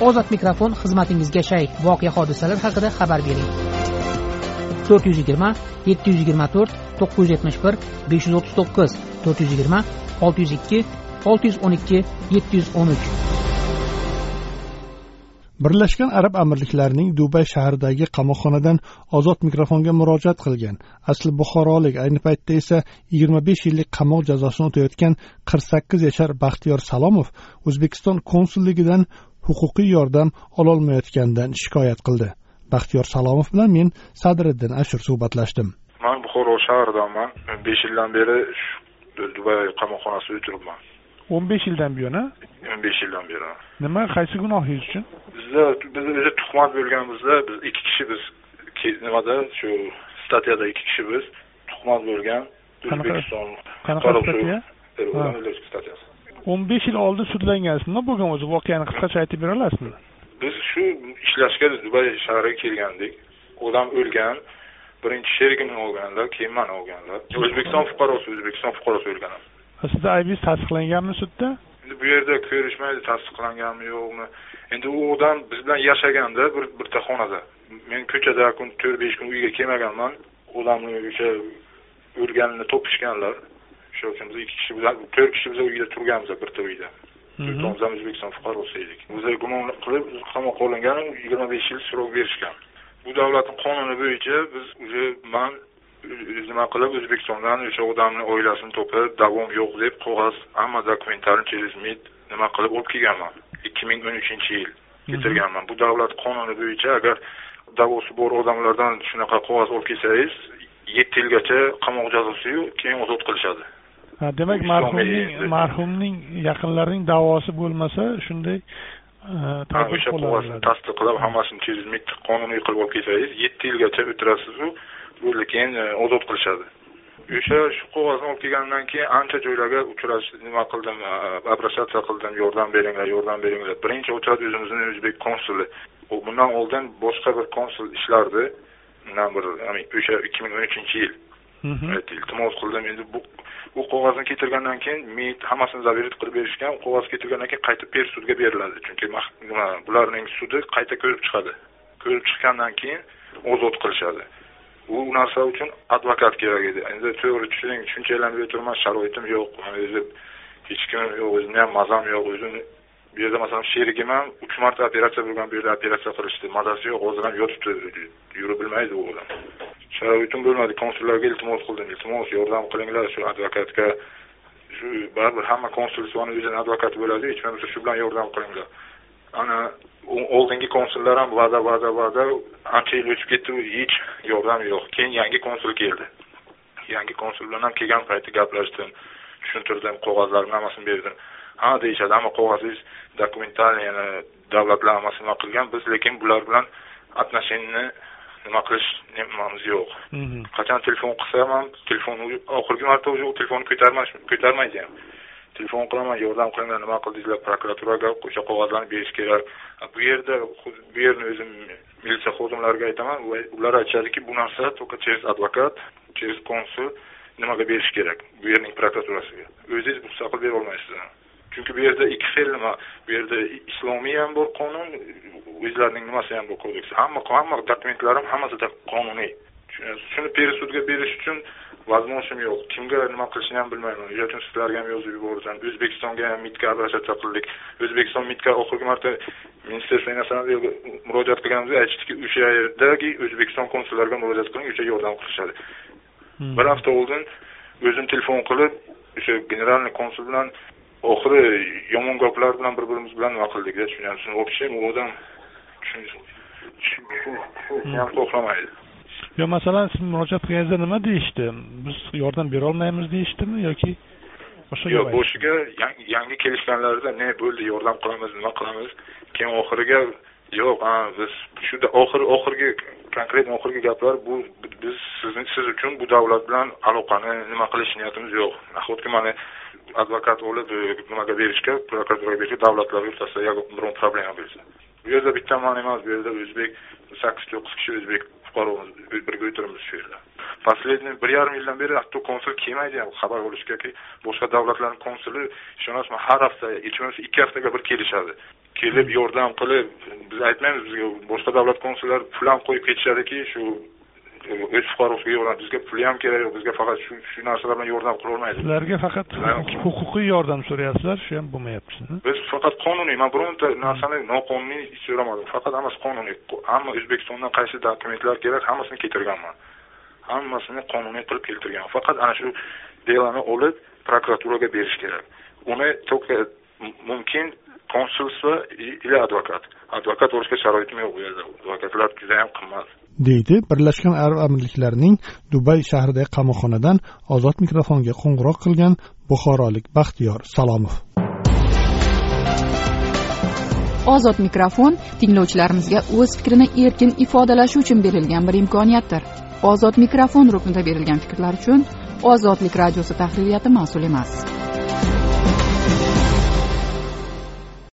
ozod mikrofon xizmatingizga shay. Voqea hodisalar haqida xabar bering. to'rt yuz yigirma yetti yuz yigirma to'rt to'qqiz yuz yetmish bir besh yuz o'ttiz to'qqiz. to'rt yuz yigirma olti yuz ikki olti yuz o'n ikki yetti yuz o'n uch. Birlashgan arab amirliklarining dubay shahridagi qamoqxonadan ozod mikrofonga murojaat qilgan. Asli buxorolik ayni paytda esa yigirma besh yillik qamoq jazosini o'tayotgan qirq sakkiz yashar baxtiyor salomov o'zbekiston konsulligidan huquqiy yordam ololmayotganidan shikoyat qildi. Baxtiyor salomov bilan men sadriddin ashur suhbatlashdim. Man buxoro shahridanman besh yildan beri dubay qamoqxonasida o'tiribman. O'n besh yildan buyon a o'n besh yildan beri nima qaysi gunohingiz uchun? Bizda biz o'zi tuhmat bo'lganmizda biz ikki kishi biz nimada shu statyada ikki kishi biz tuhmat bo'lgan o'zbekiston qanaqa statya statyasi o'n besh yil oldin sudlangansiz. Nima bo'lgan o'zi? Voqeani qisqacha aytib bera olasizmi? Biz shu ishlashga dubay shahriga kelgandik. Odam o'lgan birinchi sherigimni olganlar keyin mani olganlar o'zbekiston fuqarosi o'zbekiston fuqarosi o'lgan sizni aybingiz tasdiqlanganmi sudda? Endi bu yerda ko'rishmaydi tasdiqlanganmi yo'qmi. Endi u odam biz bilan yashaganda bir bitta xonada. Men ko'chada kun to'rt besh kun uyga kelmaganman. Odamni o'sha o'lganini topishganlar o'sha uchun biz ikki kishi to'rt kishi biz uyda turganmiz bitta uyda. To'rtamiz ham o'zbekiston fuqarosi edik. O'zi gumon qilib qamoqqa olingan yigirma besh yil srok berishgan. Bu davlatni qonuni bo'yicha biz уже man nima qilib o'zbekistondan o'sha odamni oilasini topib davom yo'q deb qog'oz hamma dokumentlarni через mid nima qilib olib kelganman. ikki ming o'n uchinchi yil getirganman bu davlat qonuni bo'yicha agar da'vosi bor odamlardan shunaqa qog'oz olib kelsangiz yetti yilgacha qamoq jazosiyu keyin ozod qilishadi. ha demak marhumning marhumning yaqinlarining da'vosi bo'lmasa shunday o'sha qog'ozni tasdiqlab hammasini mid qonuniy qilib olib kelsangiz yetti yilgacha o'tirasizu bo'ldi keyin ozod qilishadi. O'sha shu qog'ozni olib kelgandan keyin ancha joylarga uchrash nima qildim обращаться qildim yordam beringlar yordam beringlar. Birinchi очередь o'zimizni o'zbek konsuli. Bundan oldin boshqa bir konsul ishlardi. Bir o'sha ikki ming o'n uchinchi yil iltimos qildim endi bu u qog'ozni keltirgandan keyin mid hammasini zaверить qilib berishgan qog'oz keltirgandan keyin qaytib per sudga beriladi chunki nima bularning sudi qayta ko'rib chiqadi ko'rib chiqqandan keyin ozod qilishadi u narsa uchun advokat kerak edi endi to'g'ri tushuning shunchalanib o'tirman sharoitim yo'q o'zi hech kim yo'q o'zimni ham mazam yo'q o'zimni bu yerda masalan sherigim ham uch marta operatsiya bo'lgan bu yerda operatsiya qilishdi mazasi yo'q hozir ham yotibdi yura bilmaydi u odam sharoitim bo'lmadi konsullarga iltimos qildim iltimos yordam qilinglar shu advokatga shu baribir hamma konsulstvoni o'zini advokati bo'ladi hech bo'lmasa shu bilan yordam qilinglar ana oldingi konsullar ham va'da va'da va'da ancha yil o'tib ketdi hech yordam yo'q keyin yangi konsul keldi yangi konsul bilan ham kelgan payti gaplashdim tushuntirdim qog'ozlarni hammasini berdim ha deyishadi hamma qog'ozingiz dokumentalniy yana davlatlar hammasi nima qilgan biz lekin bular bilan отношениeni nima qilish nimamiz yo'q. Qachon telefon qilsam ham telefon oxirgi marta уже telefonni ko'tarmaydi ham. Telefon qilaman yordam qilinglar nima qildingizlar prokuraturaga o'sha qog'ozlarni berish kerak. Bu yerda bu yerni o'zim militsiya xodimlariga aytaman ular aytishadiki bu narsa только через advokat через konsul nimaga berish kerak bu yerning prokuraturasiga o'zingiz ruxsat qilib bera olmaysiz chunki bu yerda ikki xil nima bu yerda islomiy ham bor qonun o'zlarining nimasi ham bor kodeks hamma hamma dokumentlar ham hammasida qonuniy. Shuni peresudga berish uchun возможностьim yo'q. Kimga nima qilishni ham bilmayman. O'sha uchun sizlarga ham yozib yubordim o'zbekistonga ham midga обращаться qildik o'zbekiston midga oxirgi marta ministerство иностранных murojaat qilganimizda aytishdiki o'sha yerdagi o'zbekiston konsullariga murojaat qiling o'sha yordam qilishadi. Bir hafta oldin o'zim telefon qilib o'sha generalniy konsul bilan oxiri yomon gaplar bilan bir birimiz bilan nima qildikda tushunyapsizmi в общем u odam ham xohlamaydi yo masalan siz murojaat qilganingizda nima deyishdi? Biz yordam berolmaymiz deyishdimi yoki boshqa yo'q boshiga yangi kelishganlarida ne bo'ldi yordam qilamiz nima qilamiz? Keyin oxiriga yo'q biz shu oxiri oxirgi konkret oxirgi gaplar bu biz sizni siz uchun bu davlat bilan aloqani nima qilish niyatimiz yo'q. Nahotki mana advokat olib nimaga berishga prokuraturaga berishga davlatlar o'rtasida biron problema bo'lsa bu yerda bitta man emas bu yerda o'zbek sakkiz to'qqiz kishi o'zbek fuqaromiz birga o'tiramiz shu yerda. Последний bir yarim yildan beri hatto konsul kelmaydi ham xabar olishgaki boshqa davlatlarni konsuli ishonasizmi har hafta hech bo'lmasa ikki haftaga bir kelishadi. Kelib yordam qilib biz aytmaymiz bizga boshqa davlat konsullari pul ham qo'yib ketishadiki shu o'z fuqarosiga yordam bizga pul ham kerak yo'q bizga faqat shu shu narsalar bilan yordam qilolmaydi sizlarga faqat huquqiy yordam so'rayapsizlar shu ham bo'lmayapti biz faqat qonuniy man bironta narsani noqonuniy so'ramadim faqat hammasi qonuniy hamma o'zbekistondan qaysi dokumentlar kerak hammasini keltirganman hammasini qonuniy qilib keltirganman faqat ana shu delani olib prokuraturaga berish kerak uni только mumkin konsulство или advokat advokat olishga sharoitim yo'q u yerda advokatlar judayam qimmat deydi. Birlashgan arab amirliklarining dubay shahridagi qamoqxonadan ozod mikrofonga qo'ng'iroq qilgan buxorolik baxtiyor salomov. Ozod mikrofon tinglovchilarimizga o'z fikrini erkin ifodalashi uchun berilgan bir imkoniyatdir. Ozod mikrofon ruknida berilgan fikrlar uchun ozodlik radiosi tahririyati mas'ul emas.